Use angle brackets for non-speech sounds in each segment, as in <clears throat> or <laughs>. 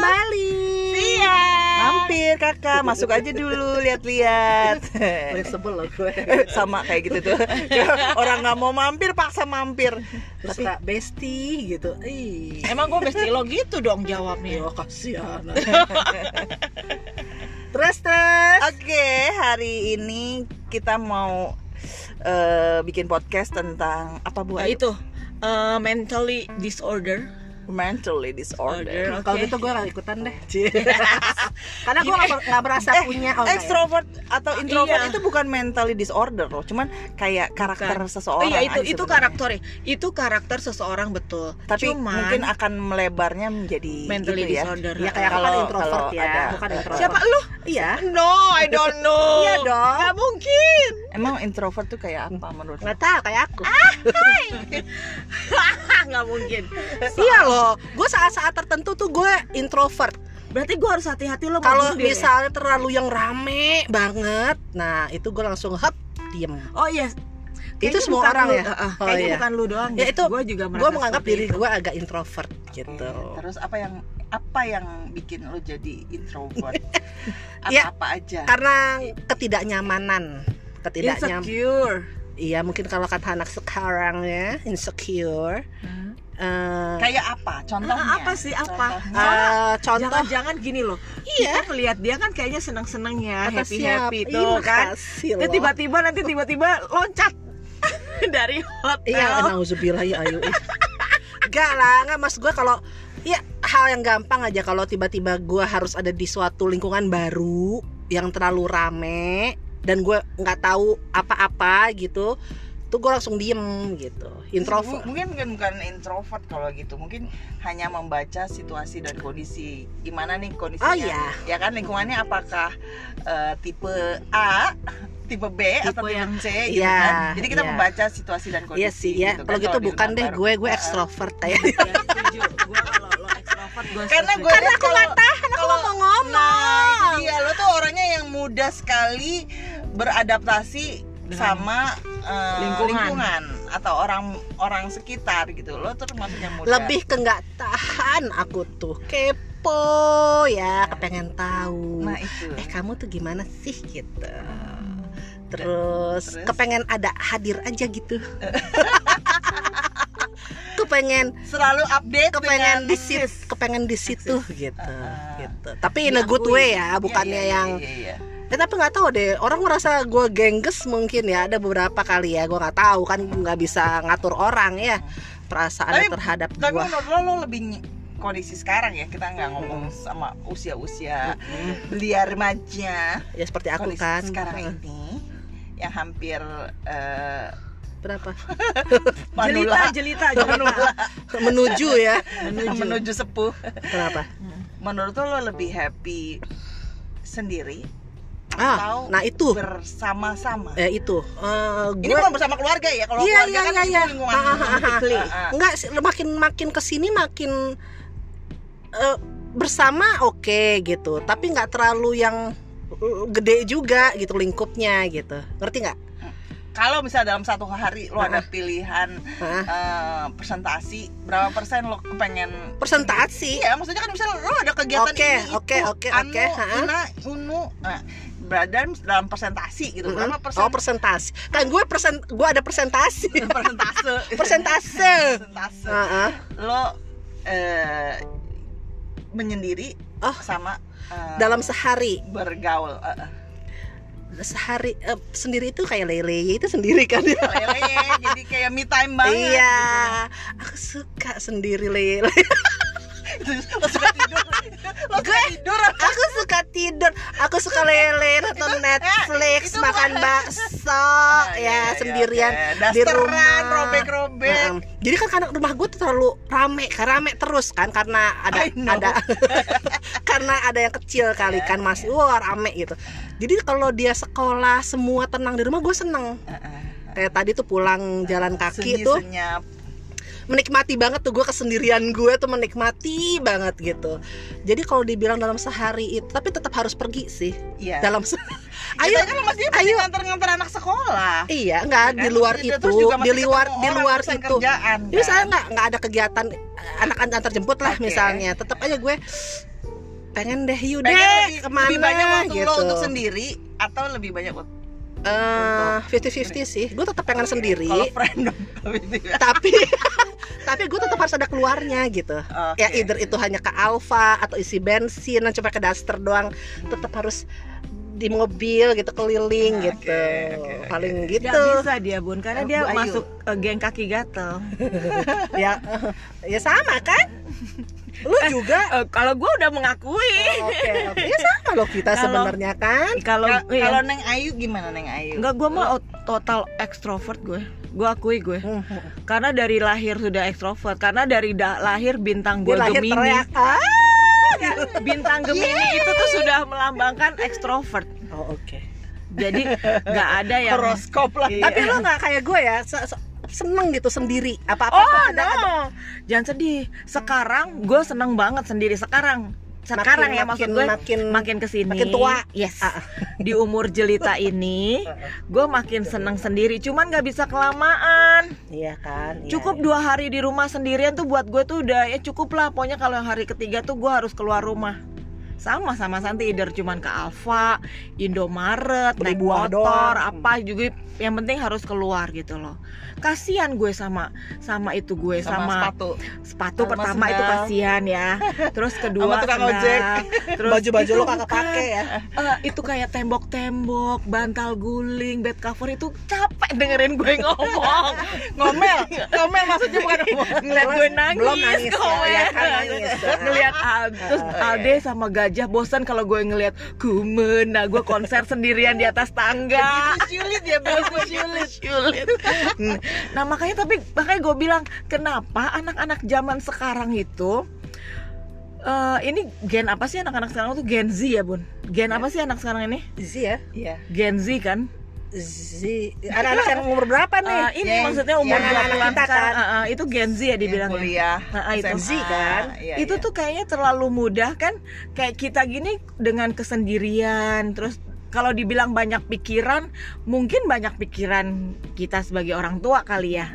kembali. Iya. Mampir kakak, masuk aja dulu lihat-lihat. <laughs> Sebel loh gue. <laughs> Sama kayak gitu tuh. <laughs> Orang nggak mau mampir paksa mampir. Terus kak Besti gitu. Ih. Emang gue mesti lo gitu dong jawabnya. Ya kasihan. terus terus. Oke, hari ini kita mau eh, bikin podcast tentang apa bu? Nah, itu eh, mentally disorder. Mentally disorder. Order. Kalau Oke. gitu gue gak ikutan deh. <laughs> Karena gue gak, gak merasa Eh, punya oh, ya? Extrovert atau introvert iya. itu bukan mentally disorder loh, cuman kayak karakter Bukan. seseorang. Oh iya itu itu karakter itu karakter seseorang betul. Tapi Cuman, mungkin akan melebarnya menjadi Mentally gitu ya. disorder. Ya kayak kan Kalau- introvert kalau ya, ada- bukan introvert. siapa lu? Iya. No, I don't know. Iya dong. Gak mungkin. Emang introvert tuh kayak apa menurut? Gak tau kayak aku. <laughs> Gak mungkin. Iya loh. Gue saat-saat tertentu tuh gue introvert. Berarti gue harus hati-hati lo Kalau dia ya? misalnya terlalu yang rame banget, nah itu gue langsung hap diem. Oh iya. Itu Kayaknya semua orang lu, ya? uh, Oh, kayaknya iya. bukan lu doang. Ya, itu gue juga Gue menganggap diri gue agak introvert gitu. Oke, Terus apa yang apa yang bikin lo jadi introvert? <laughs> Ya, Apa-apa aja. Karena ketidaknyamanan, ketidaknyam. insecure. Iya mungkin kalau kata anak sekarang ya insecure. Eh, Kayak apa? Contohnya? Ah, apa sih, apa? Contohnya. eh, contoh Jangan-jangan gini loh. Iya. Kita ngelihat dia kan kayaknya seneng-seneng ya, Kata happy happy Ih, tuh kan. loh. tiba-tiba nanti tiba-tiba loncat <laughs> dari hotel. Iya, nauzubillah ya ayu. Enggak lah, enggak mas gue kalau ya hal yang gampang aja kalau tiba-tiba gue harus ada di suatu lingkungan baru yang terlalu rame dan gue nggak tahu apa-apa gitu, tuh gue langsung diem gitu. Introvert. M- mungkin bukan bukan introvert kalau gitu mungkin hanya membaca situasi dan kondisi gimana nih kondisinya Oh, iya. ya kan lingkungannya apakah eh, tipe A tipe B atau tipe yang- C gitu Iya, kan jadi kita iya. membaca situasi dan kondisi Iya sih ya. gitu Kalau kan, gitu bukan deh gue, gue ekstrovert <laughs> ya. Ya, setuju. Gue kalau lo extrovert gue karena gue Karena aku nggak tahan, aku kalau- mau ngomong. nah dia lo tuh orangnya yang mudah sekali beradaptasi Dengan sama eh, lingkungan. lingkungan atau orang orang sekitar gitu lo tuh maksudnya mudah Lebih ke nggak tahan aku tuh kepo ya, kepengen tahu. nah itu eh kamu tuh gimana sih gitu terus, Terus? kepengen ada hadir aja gitu <laughs> kepengen selalu update kepengen di situ kepengen di situ gitu Ah. gitu tapi in a good way ya bukannya Iya, iya, yang iya, iya. Ya, tapi nggak tahu deh orang merasa gue gengges mungkin ya ada beberapa kali ya gue nggak tahu kan nggak bisa ngatur orang ya perasaan Tapi- terhadap tapi gue menurut lo lo lebih kondisi sekarang ya kita nggak ngomong sama usia-usia belia remaja. Ya seperti aku kondisi kan. sekarang ini yang hampir eh, berapa? <laughs> Manula jelita, jelita, jelita. <laughs> menuju ya menuju. menuju sepuh. Kenapa? Menurut lo lo lebih happy sendiri ah atau nah itu bersama-sama ya itu Eh, ini gue bukan bersama keluarga ya kalau Iya, keluarga iya, kan iya, iya. lingkungan Ah, ah, ah, ah. Ah, ah. enggak makin makin ke sini makin eh, bersama oke gitu tapi nggak terlalu yang eh, gede juga gitu lingkupnya gitu ngerti nggak kalau misalnya dalam satu hari lo ada Ah. pilihan Hah? eh, presentasi berapa persen lo pengen presentasi Iya, maksudnya kan misalnya lo ada kegiatan Oke, ini, oke, itu, oke, anu, oke, ha. ina, unu, nah, berada dalam presentasi gitu. Mm-mm. Berapa persen? oh presentasi kan gue present gue ada presentasi <laughs> persentase. <laughs> persentase persentase. Heeh. Lo eh, menyendiri Oh. sama eh, dalam sehari bergaul. eh. sehari eh, sendiri itu kayak lele itu sendiri kan ya Lele, jadi kayak me time banget. iya aku suka sendiri lele <laughs> gitu. Lo suka tidur. Lo suka tidur. aku suka tidur aku suka lele nonton Netflix itu makan bukan- bakso Ah, ya iya, iya, sendirian oke. di Dasteran, rumah robek-robek. Nah, jadi kan karena rumah gue tuh terlalu rame kan rame terus kan karena ada ada <laughs> karena ada yang kecil kali Iya, kan masih wah rame gitu jadi kalau dia sekolah semua tenang di rumah gue seneng Eh, eh. kayak tadi tuh pulang jalan kaki Sunyi, tuh senyap. Menikmati banget tuh gue kesendirian gue tuh menikmati banget gitu jadi kalau dibilang dalam sehari itu tapi tetap harus pergi sih Iya. dalam se- <laughs> Ayo, ayo kan masih ayo. nganter-nganter anak sekolah. iya enggak Ya di kan? luar Terus itu juga di luar di luar itu kerjaan, Jadi kan? saya nggak nggak ada kegiatan anak antar jemput lah Oke. misalnya tetap aja gue pengen deh yuk Pengen deh lebih, ke mana lebih banyak waktu gitu lo untuk sendiri atau lebih banyak waktu Eh, 50-50 sih gue tetap pengen sendiri kalau friend ya. <laughs> tapi tapi gue tetap harus ada keluarnya gitu Oke. ya either itu hanya ke Alfa atau isi bensin dan cuma ke Duster doang tetap harus di mobil gitu keliling Oke, gitu oke, oke. paling Gak gitu bisa dia bun karena Oh, dia Bu masuk eh, geng kaki gatel. <laughs> ya ya sama kan lu juga Eh, kalau gue udah mengakui. Oh, oke oke ya sama loh kita <laughs> sebenarnya kan Kalau Kal- iya. kalau Neng Ayu gimana Neng Ayu Enggak, gue mah total extrovert gue. Gue akui gue. <laughs> Karena dari lahir sudah extrovert. Karena dari da- lahir bintang gue Gemini. teriak ah <laughs> Bintang Gemini itu tuh sudah melambangkan extrovert. oh oke Jadi nggak ada yang horoskop lah Iya. tapi lo nggak kayak gue ya se- se- seneng gitu sendiri apa apa Oh ada, no, ada jangan sedih. Sekarang gue seneng banget sendiri. Sekarang, sekarang Makin- ya maksud makin- gue makin- makin ke sini. makin tua. Yes. Ah. <laughs> Di umur jelita ini, gue makin seneng sendiri. Cuman nggak bisa kelamaan. iya kan iya, Cukup iya. dua hari di rumah sendirian tuh buat gue tuh udah ya cukup lah. Pokoknya kalau yang hari ketiga tuh gue harus keluar rumah. Sama sama Santi either cuman ke Alfa, Indomaret, Beli naik buah motor, doang. apa juga yang penting harus keluar gitu loh. Kasihan gue sama sama itu gue sama, sama, sepatu sepatu Sama pertama itu sendal. kasihan ya. <laughs> Terus kedua Sama tukang sendal. ojek. Terus baju-baju itu lo bukan, pakai ya eh, itu kayak tembok-tembok, bantal guling, bed cover itu capek dengerin gue ngomong. <laughs> ngomel ngomel maksudnya bukan ngomel ngeliat gue nangis, belum nangis ya, ngomel. ya kan nangis ngeliat Al- terus <laughs> Alde sama Gajah bosan kalau gue ngeliat kumena gue konser sendirian di atas tangga. Sulit ya bang sulit. sulit. Nah makanya tapi makanya gue bilang kenapa anak-anak zaman sekarang itu eh, ini gen apa sih anak-anak sekarang tuh? Gen Z ya bun? Gen apa sih anak sekarang ini? Z ya? Iya. Gen Z kan Z anak-anak yang umur berapa nih Eh, ini Yang- maksudnya umur yang anak-anak 20-an kita kan. eh, eh, itu Gen Z ya yang dibilangnya kuliah Nah, itu. Z kan? iya, itu iya. tuh kayaknya terlalu mudah kan kayak kita gini dengan kesendirian terus kalau dibilang banyak pikiran mungkin banyak pikiran kita sebagai orang tua kali ya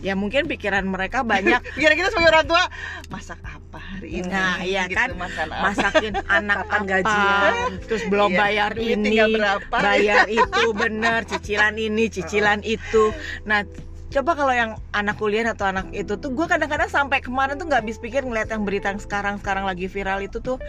ya mungkin pikiran mereka banyak <laughs> Kira kita sebagai orang tua masak apa hari ini? Nah, iya Gitu, kan. masakin <laughs> anak apa gajian? terus belum Iya, bayar ini tinggal berapa? bayar <laughs> itu bener cicilan ini cicilan itu nah coba kalau yang anak kuliah atau anak itu tuh gue kadang-kadang sampai kemarin tuh nggak habis pikir ngeliat yang berita yang sekarang sekarang lagi viral itu tuh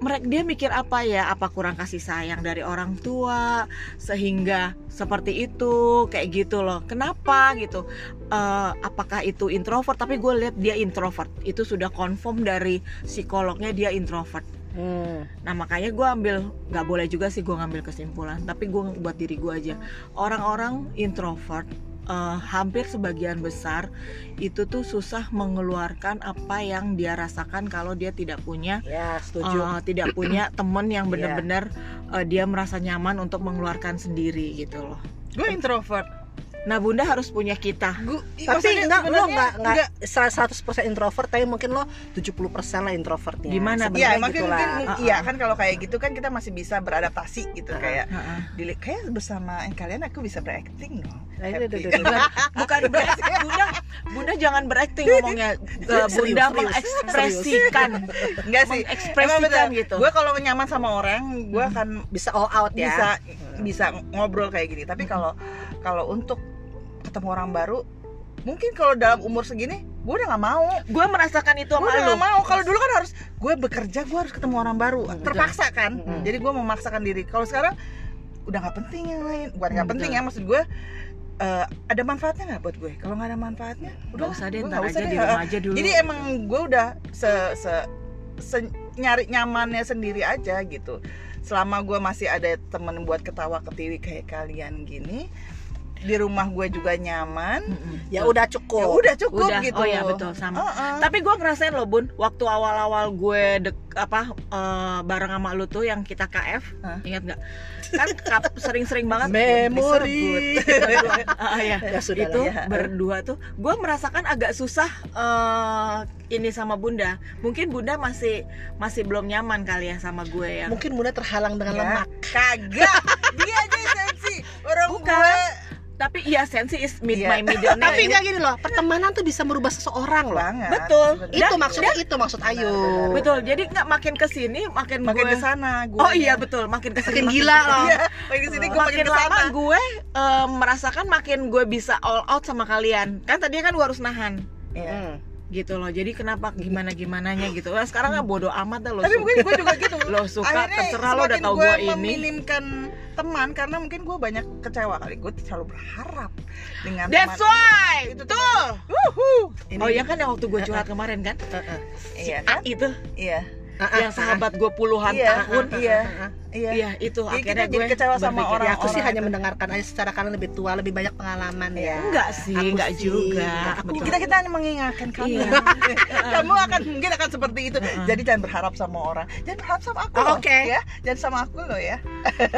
mereka dia mikir apa ya? Apa kurang kasih sayang dari orang tua sehingga seperti itu? Kayak gitu loh. Kenapa gitu? Eh, apakah itu introvert? Tapi gue lihat dia introvert. Itu sudah confirm dari psikolognya dia introvert. Hmm. Nah makanya gue ambil nggak boleh juga sih gue ngambil kesimpulan, tapi gue buat diri gue aja. Orang-orang introvert eh, hampir sebagian besar itu tuh susah mengeluarkan apa yang dia rasakan kalau dia tidak punya ya setuju eh, tidak punya <clears throat> temen yang Iya. benar-benar eh, dia merasa nyaman untuk mengeluarkan sendiri gitu loh. gue introvert. Nah bunda harus punya kita. Gue tapi enggak lo enggak enggak 100% introvert tapi mungkin lo 70% lah introvertnya Gimana? Iya, makin gitu mungkin lah. iya kan kalau kayak gitu kan kita masih bisa beradaptasi gitu Uh-uh. kayak Heeh. dili- kayak bersama kalian aku bisa berakting dong. Nah, duh. <laughs> bukan bunda bunda jangan berakting ngomongnya <laughs> Eh, bunda serius. mengekspresikan Enggak sih. mengekspresikan gitu Gue kalau nyaman sama orang, gue akan bisa all out ya bisa bisa ngobrol kayak gini. Tapi kalau kalau untuk ketemu orang baru, mungkin kalau dalam umur segini, gue udah nggak mau. gue merasakan itu Gue sama udah lu nggak mau. Kalau dulu kan harus gue bekerja, gue harus ketemu orang baru. Terpaksa kan. Mm-mm. Jadi gue memaksakan diri. Kalau sekarang udah nggak penting yang lain. Bukan nggak Mm, penting betul. ya maksud gue. eh, ada manfaatnya nggak buat gue? Kalau nggak ada manfaatnya, Gak usah deh gue ntar aja usah di deh. rumah aja dulu Jadi emang gue udah se, se, se- nyari nyamannya sendiri aja gitu. Selama gue masih ada temen buat ketawa ketiwi kayak kalian gini, di rumah gue juga nyaman. Mm-mm. ya udah Ya cukup udah cukup Udah. gitu. Oh iya, betul, sama. Heeh. tapi gue ngerasain loh bun waktu awal-awal gue dek apa eh, bareng sama lu tuh yang kita KF Hah? ingat nggak kan sering-sering banget memori <laughs> iya. ya sudah itu ya. berdua tuh gue merasakan agak susah eh, ini sama bunda mungkin bunda masih masih belum nyaman kali ya sama gue yang mungkin bunda terhalang dengan Ya. lemak Kagak. Dia aja sensi. Orang Bukan. gue tapi iya sensi is meet Iya. my middle name Tapi nggak gini loh, pertemanan tuh bisa merubah seseorang loh. banget Betul. sebenarnya. Itu Dan- maksudnya itu maksud Ayu. benar. betul jadi nggak makin ke sini makin makin gue ke sana gue oh iya betul makin ke sini Makin gila loh. Iya, makin ke sini gue makin makin ke lama sana gue eh, merasakan makin gue bisa all out sama kalian kan tadinya kan gue harus nahan Iya. Hmm. Gitu loh. Jadi kenapa gimana gimananya gitu. Nah, sekarang nggak bodoh amat dah lo tapi suka, mungkin gue juga gitu. <laughs> Lo suka Akhirnya terserah lo udah tau gue ini. meminimkan teman karena mungkin gue banyak kecewa kali. Gue selalu berharap dengan that's teman. why! Itu tuh! Ini- oh iya kan yang waktu gue curhat kemarin kan? Heeh. iya Ah, kan? itu. Iya Ah, yang ah, sahabat gue puluhan Iya, tahun iya. ah. iya iya itu Jadi akhirnya kita gue jadi kecewa sama berpikir, orang. Ya aku sih Orang hanya itu. mendengarkan aja secara kalian lebih tua, lebih banyak pengalaman ya. Iya. enggak sih Aku enggak sih, juga. Aku Betul. kita kita hanya mengingatkan kamu Iya. <laughs> kamu akan mungkin akan seperti itu Heeh. jadi jangan berharap sama orang jangan berharap sama aku Oh, oke. ya jangan sama aku loh ya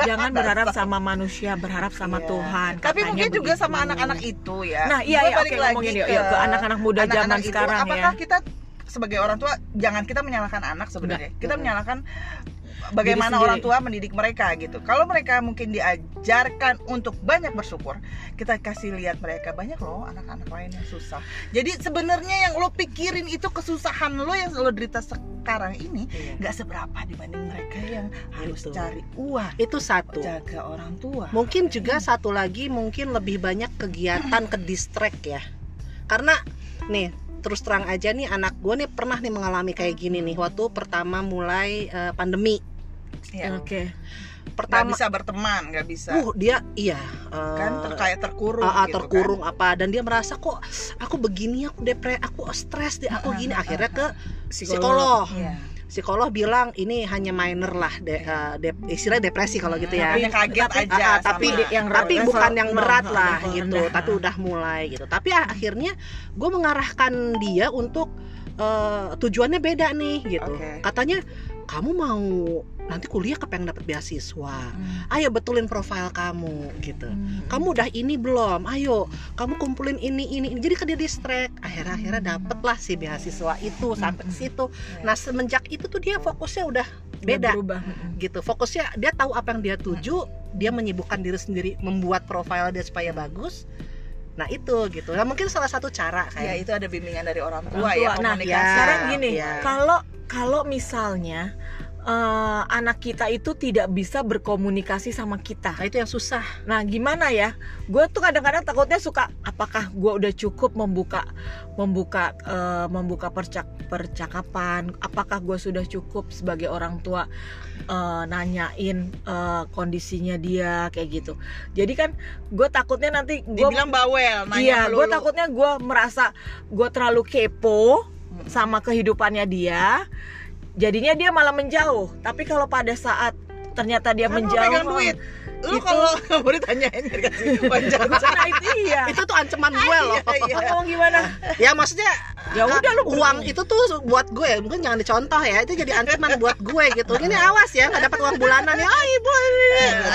jangan <laughs> berharap sama manusia berharap sama Iya. Tuhan tapi mungkin juga begitu. sama anak-anak itu ya Nah, iya, iya, balik oke, lagi ngomongin yuk, yuk, ke anak-anak muda zaman itu, sekarang ya. apakah kita sebagai orang tua jangan kita menyalahkan anak sebenarnya Enggak. kita menyalahkan bagaimana orang tua mendidik mereka gitu kalau mereka mungkin diajarkan untuk banyak bersyukur kita kasih lihat mereka banyak loh anak-anak lain yang susah jadi sebenarnya yang lo pikirin itu kesusahan lo yang lo derita sekarang ini Iya. nggak seberapa dibanding mereka yang harus cari uang Itu satu. jaga orang tua Mungkin juga satu lagi mungkin lebih banyak kegiatan ke distract ya. Karena nih terus terang aja nih anak gue nih pernah nih mengalami kayak gini nih waktu pertama mulai eh, pandemi. ya. oke nggak Pertama bisa berteman nggak bisa uh dia iya eh, kan ter- kayak terkurung ah, gitu terkurung apa dan dia merasa kok aku begini aku depres aku stres deh aku gini akhirnya ke Psikolog. psikolog kan? Psikolog bilang ini hanya minor lah de, eh, dep- istilah depresi kalau gitu ya Hanya kaget Tapi- aja sama- tapi di- yang tapi level- bukan yang level- berat level lah rendah. gitu tapi udah mulai gitu tapi ah, akhirnya gue mengarahkan dia untuk eh, tujuannya beda nih gitu Oke. katanya kamu mau nanti kuliah kepengen dapat beasiswa. Hmm. ayo betulin profil kamu gitu. Hmm. kamu udah ini belum? Ayo kamu kumpulin ini ini, ini. jadi kan dia distract akhirnya akhirnya dapet lah si beasiswa itu sampai ke situ. Nah semenjak itu tuh dia fokusnya udah Udah beda. berubah. gitu. Fokusnya dia tahu apa yang dia tuju dia menyibukkan diri sendiri membuat profil dia supaya bagus nah itu gitu nah mungkin salah satu cara ya kayak itu ada bimbingan dari orang tua, Orang ya tua. Nah, komunikasi ya. sekarang gini Iya. kalau kalau misalnya eh, anak kita itu tidak bisa berkomunikasi sama kita nah itu yang susah Nah, gimana ya? Gue tuh kadang-kadang takutnya suka apakah gue udah cukup membuka membuka eh, membuka percak percakapan? Apakah gue sudah cukup sebagai orang tua eh, nanyain eh, kondisinya dia kayak gitu? Jadi kan gue takutnya nanti gue dibilang bawel nanya Iya, gue takutnya gue merasa gue terlalu kepo sama kehidupannya dia. Jadinya dia malah menjauh. Tapi kalau pada saat ternyata dia lu menjauh, duit lu kalau <laughs> ditanyain dikasih uang jajan Nah, itu iya. itu tuh ancaman gue loh. Iya, iya. Ngomong gimana? <laughs> ya maksudnya Ya udah lu uang itu tuh buat gue ya. Mungkin jangan dicontoh ya. Itu jadi ancaman buat gue gitu. Ini awas ya nggak dapat uang bulanan ya. Ah ibu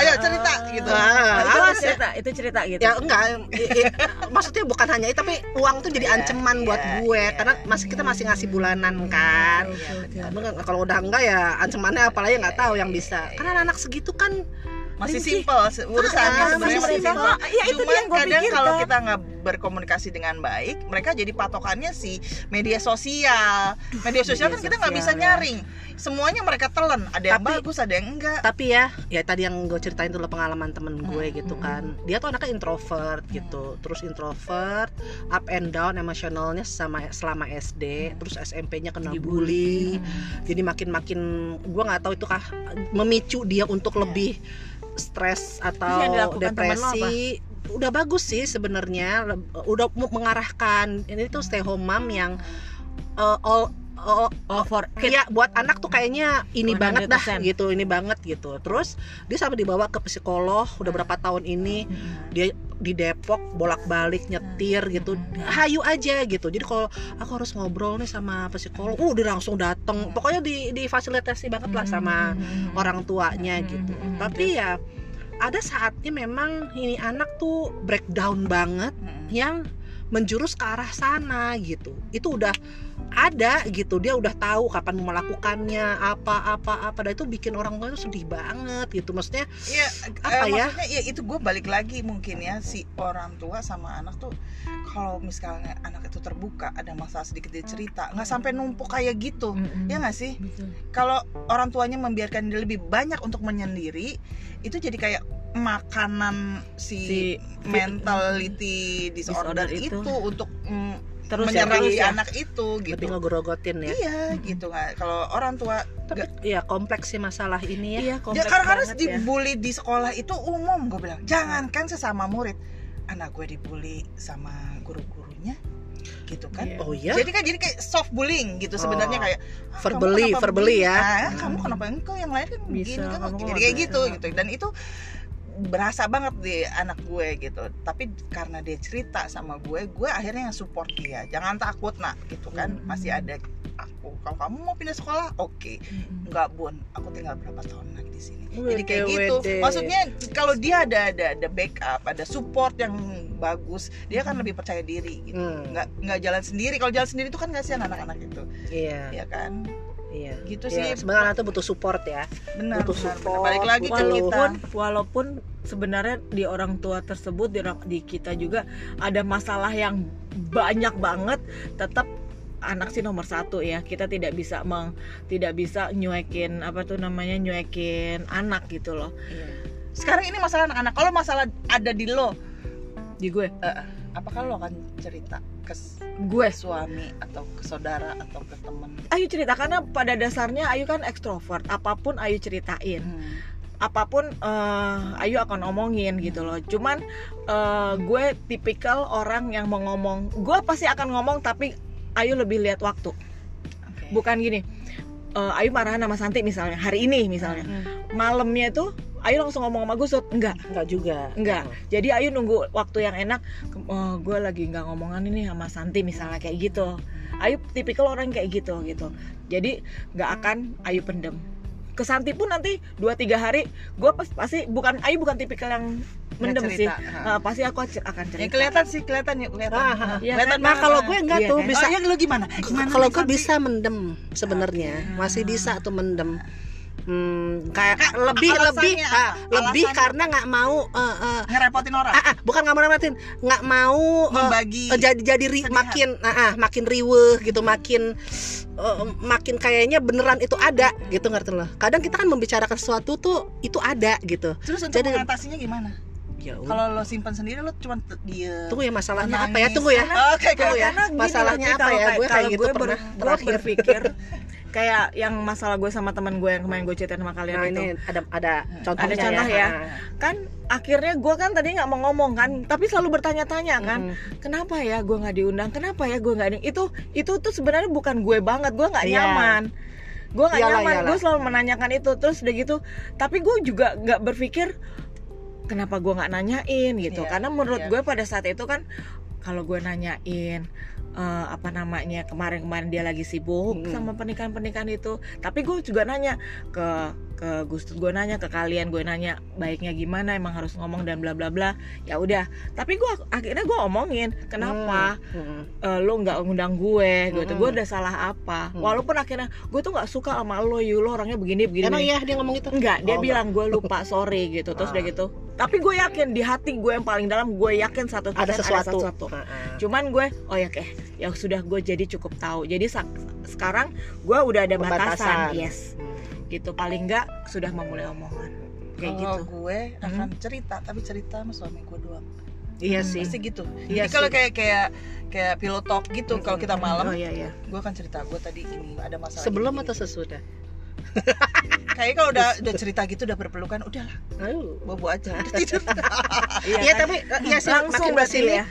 ayo cerita gitu. Ah, itu awas ya. cerita, itu cerita gitu. ya enggak. Maksudnya bukan hanya itu tapi uang tuh jadi Iya, ancaman buat iya, gue. iya. karena masih kita masih ngasih bulanan kan. Nggak- kalau udah enggak ya ancamannya apalagi nggak tahu yang bisa. karena anak segitu kan masih Rinci. simpel urusannya Ah, sebenarnya masih masih simpel. iya, itu Cuman yang kadang pikirkan. kalau kita nggak berkomunikasi dengan baik, mereka jadi patokannya si media sosial. Media sosial kan media kita nggak bisa ya. nyaring. Semuanya mereka telan. Ada yang Tapi- bagus, ada yang enggak. tapi ya ya tadi yang gue ceritain dulu pengalaman temen gue Hmm, gitu hmm, kan dia tuh anaknya introvert gitu terus introvert up and down emosionalnya sama selama SD terus SMP-nya kena bully jadi makin-makin gue nggak tahu itu kah memicu dia untuk Iya. lebih stres atau depresi udah bagus sih sebenarnya. Udah mengarahkan ini tuh stay home mom yang uh, all all- Oh, for kid. Iya buat anak tuh kayaknya ini banget dah 100%. gitu ini banget gitu. Terus dia sampai dibawa ke psikolog udah berapa tahun ini. Dia di Depok bolak-balik nyetir gitu. Hayu aja gitu. Jadi kalau aku harus ngobrol nih sama psikolog uh dia langsung dateng. Pokoknya di difasilitasi banget lah sama orang tuanya gitu. Hmm, hmm, tapi ya ada saatnya memang ini anak tuh breakdown banget yang menjurus ke arah sana gitu. Itu udah ada gitu dia udah tahu kapan mau melakukannya apa apa apa dan itu bikin orang tua itu sedih banget gitu maksudnya Iya, Apa eh, ya? maksudnya ya itu gue balik lagi mungkin ya si orang tua sama anak tuh kalau misalnya anak itu terbuka ada masalah sedikit dia cerita nggak sampai numpuk kayak gitu Mm-mm. ya nggak sih kalau orang tuanya membiarkan dia lebih banyak untuk menyendiri itu jadi kayak makanan si, Si mentality disorder, disorder itu. itu. untuk mm, Terus ya, menyerang si ya. anak itu gitu. lebih ngegrogotin ya. Iya gitu nggak kalau orang tua tapi ya kompleks sih masalah ini ya. Iya, Ya, kompleks karena karena banget ya. dibully di sekolah itu umum gue bilang. Jangankan sesama murid. Anak gue dibully sama guru-gurunya gitu kan? Iya. oh ya jadi kan jadi kayak soft bullying gitu sebenarnya Oh. kayak "Ah, Verbally, verbally ya. Ah, Hmm. kamu kenapa engkau yang lain kan Bisa, begini? Kan jadi kayak gitu gitu. Dan itu berasa banget di anak gue gitu tapi karena dia cerita sama gue gue akhirnya yang support dia jangan takut nak gitu kan Hmm. masih ada aku kalau kamu mau pindah sekolah oke Mm-mm. Enggak bun, aku tinggal berapa tahun lagi di sini. Wede, Jadi kayak gitu. wede. Maksudnya kalau dia ada ada ada backup, ada support yang bagus, dia kan lebih percaya diri gitu. Hmm, Nggak nggak jalan sendiri. Kalau jalan sendiri itu kan kasihan anak-anak itu, iya ya kan? Iya Gitu Iya, sih. sebenarnya anak tuh butuh support ya Benar, butuh benar, support, benar. Balik lagi ke butuh- kita. walaupun walaupun sebenarnya di orang tua tersebut di, di kita juga ada masalah yang banyak banget tetap anak sih nomor satu ya kita tidak bisa meng tidak bisa nyuekin apa tuh namanya nyuekin anak gitu loh Iya. Sekarang ini masalah anak-anak. Kalau masalah ada di lo, di gue apakah lo akan cerita ke gue suami atau ke saudara atau ke teman? Ayu cerita karena pada dasarnya Ayu kan ekstrovert apa pun Ayu ceritain Hmm. apa pun eh, Ayu akan omongin gitu loh cuman eh, gue tipikal orang yang mau ngomong gue pasti akan ngomong tapi Ayu lebih lihat waktu Oke. bukan gini eh, Ayu marahan sama Santi misalnya hari ini misalnya Hmm. malamnya itu Ayu langsung ngomong sama Gusut. Enggak. Enggak juga. Enggak. Jadi Ayu nunggu waktu yang enak. Ke- eh, gue lagi nggak ngomongan ini sama Santi misalnya kayak gitu. Ayu tipikal orang kayak gitu gitu. Jadi nggak akan Ayu pendem. Ke Santi pun nanti 2-3 hari gue pas, pasti bukan Ayu bukan tipikal yang mendem sih. Eh, pasti aku cer- akan Ya cerita kelihatan sih, kelihatan ya, kelihatan. Ah, ah, ah. Iya kelihatan nah kalau gue enggak Iya tuh. kan? bisa. Oh, ya lu gimana? Gimana kalau gue bisa mendem sebenarnya. Masih bisa tuh mendem hmm, kayak Kak, lebih lebih ah, lebih karena nggak mau eh, eh, ngerepotin orang, ah, ah, bukan nggak mau namatin nggak mau eh, membagi. eh, jadi jadi ri- makin ah, ah, makin riweh gitu makin eh, makin kayaknya beneran itu ada gitu ngerti loh kadang kita kan membicarakan sesuatu tuh itu ada gitu. Terus untuk jadi- mengatasinya gimana? Ya. Kalau lo simpan sendiri lo cuma dia tunggu ya masalahnya apa ya tunggu ya Oke, oke, Tunggu ya. Karena gini Masalahnya loh, apa ya? Gue kayak gitu gue ber- pernah gue terakhir. berpikir kayak yang masalah gue sama teman gue yang kemarin gue ceritain sama kalian nah itu ini ada ada contohnya Ada contoh ya. Ah. kan akhirnya gue kan tadi nggak mau ngomong kan tapi selalu bertanya-tanya kan Mm-mm. kenapa ya gue nggak diundang kenapa ya gue nggak di itu itu tuh sebenarnya bukan gue banget gue nggak Iya. nyaman gue nggak nyaman gue selalu menanyakan itu terus udah gitu tapi gue juga nggak berpikir kenapa gue nggak nanyain gitu Iya, karena menurut iya. gue pada saat itu kan kalau gue nanyain eh, apa namanya kemarin-kemarin dia lagi sibuk Mm. sama pernikahan-pernikahan itu tapi gue juga nanya ke ke Gustut gue nanya ke kalian gue nanya baiknya gimana emang harus ngomong dan bla bla bla ya udah tapi gue akhirnya gue omongin kenapa Mm-mm. eh, lo nggak ngundang gue gitu Mm-mm. gue udah salah apa Mm. walaupun akhirnya gue tuh nggak suka sama lo you lo orangnya begini begini emang iya dia ngomong itu enggak dia Oh, bilang gue lupa sorry gitu terus Ah. udah gitu tapi gue yakin di hati gue yang paling dalam gue yakin satu ada sesuatu, Ah, ah. cuman gue oh ya kayak ya sudah gue jadi cukup tahu jadi sekarang gue udah ada batasan Pembatasan. yes Hmm. gitu paling nggak sudah memulai omongan kayak Kalau gitu gue akan cerita, tapi cerita sama suami gue doang. iya sih Pasti gitu. Iya Jadi kalau kayak kayak kayak pillow talk gitu, kalau kita oh malam, iya iya gue akan cerita gue tadi ini ada masalah. sebelum gini, atau gini. Kayaknya kalau udah udah cerita gitu udah berpelukan, udahlah, bobo aja. Udah tidur. <laughs> Iya kan? tapi iya sih langsung makin berarti ke sini ya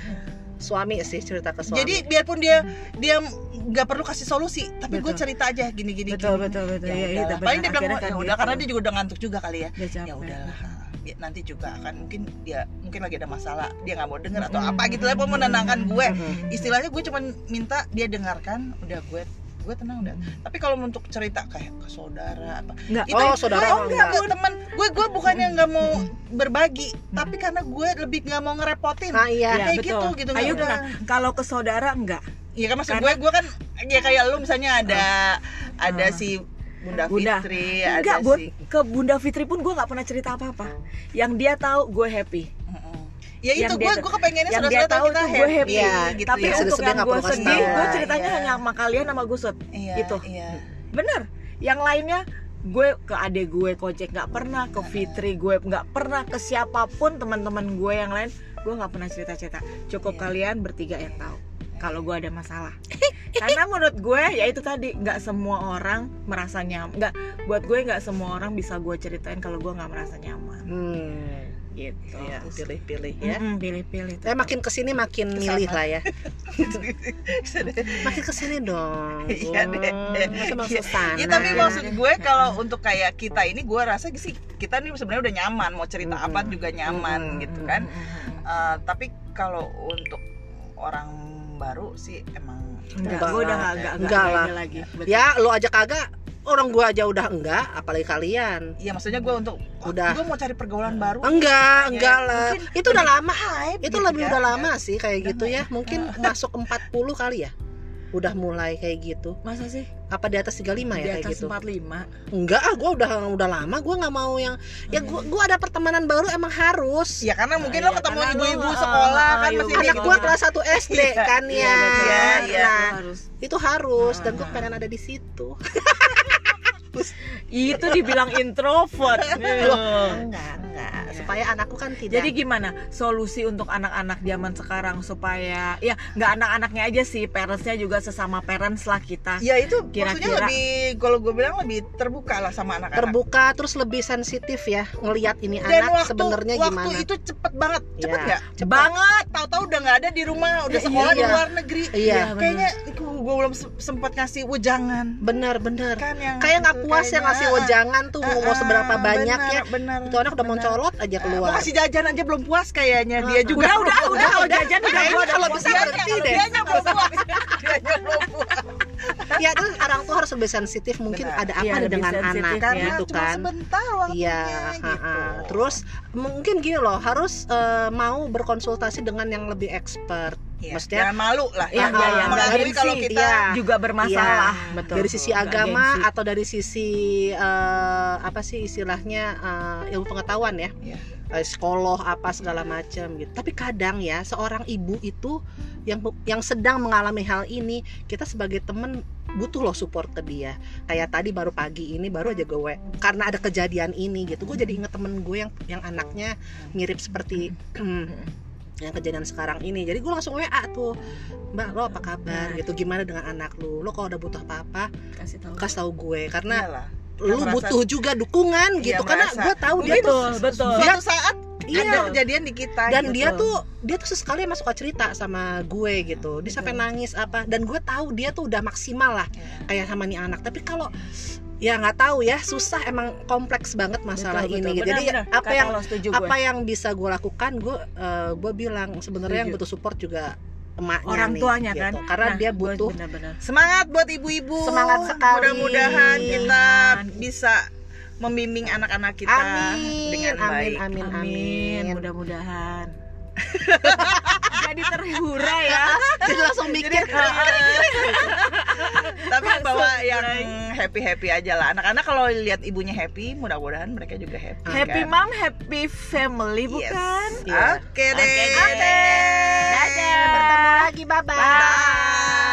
suami sih cerita ke suami Jadi biarpun dia dia nggak perlu kasih solusi, tapi gue cerita aja gini gini. betul gini. betul betul Ya, ya, itu Paling dia bilang Akhirnya ya kan udah karena gitu. dia juga udah ngantuk juga kali ya. Ya udahlah. Ya, nanti juga akan mungkin dia mungkin lagi ada masalah dia nggak mau denger atau apa gitu lah mau menenangkan gue Mhm. istilahnya gue cuman minta dia dengarkan udah gue gue tenang udah tapi kalau untuk cerita kayak ke saudara apa Enggak. itu Oh, saudara oh, enggak, enggak. teman gue gue bukannya nggak mau berbagi tapi karena gue lebih nggak mau ngerepotin ah iya Ya, kayak betul. gitu gitu nggak Ayo udah. tenang. Kalau ke saudara enggak. Iya kan maksud Karena- gue, gue kan ya kayak lu misalnya ada ada Ah. si Bunda, Bunda. Fitri, enggak ada si ke Bunda Fitri pun gue nggak pernah cerita apa-apa yang dia tahu gue happy. Ya itu gue gue kepengennya yang dia saudara-saudara tahu kita tuh gue happy, Iya, gitu tapi ya. untuk yang gue sedih gue ceritanya Iya. hanya sama kalian sama Gusut Iya, gitu Iya. bener yang lainnya gue ke adik gue kocek nggak pernah ke Fitri gue nggak pernah ke siapa pun teman-teman gue yang lain gue nggak pernah cerita-cerita cukup Iya. kalian bertiga yang tahu kalau gue ada masalah <laughs> karena menurut gue ya itu tadi nggak semua orang merasa nyaman nggak buat gue nggak semua orang bisa gue ceritain kalau gue nggak merasa nyaman Hmm. Gitu Iya, pilih-pilih ya. Pilih-pilih Tapi makin ke sini makin milih lah ya. <laughs> Makin ke sini dong. <laughs> Iya deh. Masa sana. Ya tapi maksud gue kalau untuk kayak kita ini gue rasa sih kita nih sebenarnya udah nyaman mau cerita Mm-mm. apa juga nyaman Mm-mm. gitu kan. Mm-mm. Eh, tapi kalau untuk orang baru sih emang enggak Enggak gue udah lah. nggak enggak Enggak enggak lah. lagi Betul. Ya lo aja kagak. Orang gua aja udah enggak, apalagi kalian. Iya maksudnya gue untuk Udah. gue mau cari pergaulan baru. Enggak, Kayaknya enggak lah. mungkin Itu udah lama. hype Itu gitu lebih ya. udah lama sih kayak Udah gitu ya. Mungkin <laughs> masuk 40 kali ya. Udah mulai kayak gitu. masa sih Apa di atas 35 ya di kayak atas gitu? 45 Enggak, ah gua udah udah lama gua nggak mau yang ya gua gua ada pertemanan baru emang harus. Ya karena mungkin Iya, lo ketemu ibu-ibu ah, sekolah ah, kan iya, masih. Anak gua gitu. kelas 1 SD Iya, kan iya, ya. Iya, iya. Nah, Itu harus harus dan gua pengen ada di situ. <laughs> itu dibilang introvert enggak, enggak. Iya. Supaya anakku kan tidak. jadi gimana solusi untuk anak-anak zaman sekarang supaya ya nggak anak-anaknya aja sih parentsnya juga sesama parents lah kita Ya itu Kira-kira- maksudnya lebih kalau gue bilang lebih terbuka lah sama anak-anak. terbuka terus lebih sensitif ya ngelihat ini Dan anak waktu sebenarnya waktu gimana. itu cepet banget, cepet Iya, nggak? cepet. Banget. Tahu-tahu udah nggak ada di rumah, udah Iya, sekolah di iya. luar negeri. Iya, bener. Gue belum se- sempat ngasih wejangan. bener bener. Kan yang Kayak nggak puas ya kayaknya, ngasih ah, wejangan tuh ah, mau ah, seberapa banyak benar, ya. Benar. Itu anak udah mau benar. colot aja Ah, keluar. Mau kasih jajan aja belum puas kayaknya dia Ah, juga. udah udah udah kalau jajan udah Kayaknya gua udah kalau bisa berhenti deh. dianya belum puas. <laughs> Dianya belum puas. ya terus orang tuh harus lebih sensitif mungkin Benar. ada apa Iya, nih lebih dengan anak Karena gitu kan. sebentar waktunya Iya, gitu. terus mungkin gini loh harus eh, mau berkonsultasi dengan yang lebih expert. Iya, Maksudnya jangan malu lah. Ya. Mengakui Dari kalau kita iya. juga bermasalah Iya, betul dari sisi agama gengsi. atau dari sisi eh, apa sih istilahnya eh, ilmu pengetahuan ya Iya. Eh, psikolog apa segala macam gitu tapi kadang ya seorang ibu itu yang yang sedang mengalami hal ini kita sebagai temen butuh loh support ke dia kayak tadi baru pagi ini baru aja gue karena ada kejadian ini gitu gue jadi inget temen gue yang yang anaknya mirip seperti <clears throat> yang kejadian sekarang ini jadi gue langsung WA tuh mbak lo apa kabar Nah. gitu gimana dengan anak lu lo kalau udah butuh apa-apa kasih tahu kasih tahu gue karena Iyalah. lu merasa- butuh juga dukungan Iya, gitu karena merasa. gue tahu dia tuh betul Dia- Suatu saat iya ada kejadian di kita dan gitu. dia tuh dia tuh sesekali emang suka cerita sama gue gitu dia sampai nangis apa dan gue tahu dia tuh udah maksimal lah Iya. kayak sama nih anak tapi kalau ya nggak tahu ya susah emang kompleks banget masalah Betul, ini betul. jadi Benar, apa yang apa gue. yang bisa gue lakukan gue eh, gue bilang sebenarnya yang butuh support juga emaknya orang nih, tuanya gitu. kan karena Nah, dia butuh benar-benar Semangat buat ibu-ibu. Semangat sekali. Mudah-mudahan kita bisa membimbing anak-anak kita amin dengan amin baik. amin amin, amin mudah-mudahan <laughs> jadi <laughs> terhura ya jadi langsung mikir Tapi Langsung bawa yang mulai. happy-happy aja lah. Anak-anak kalau lihat ibunya happy, mudah-mudahan mereka juga happy. happy kan? mom happy family Yes. bukan Iya. Oke deh. Oke deh. dadah bertemu lagi bye bye Bye.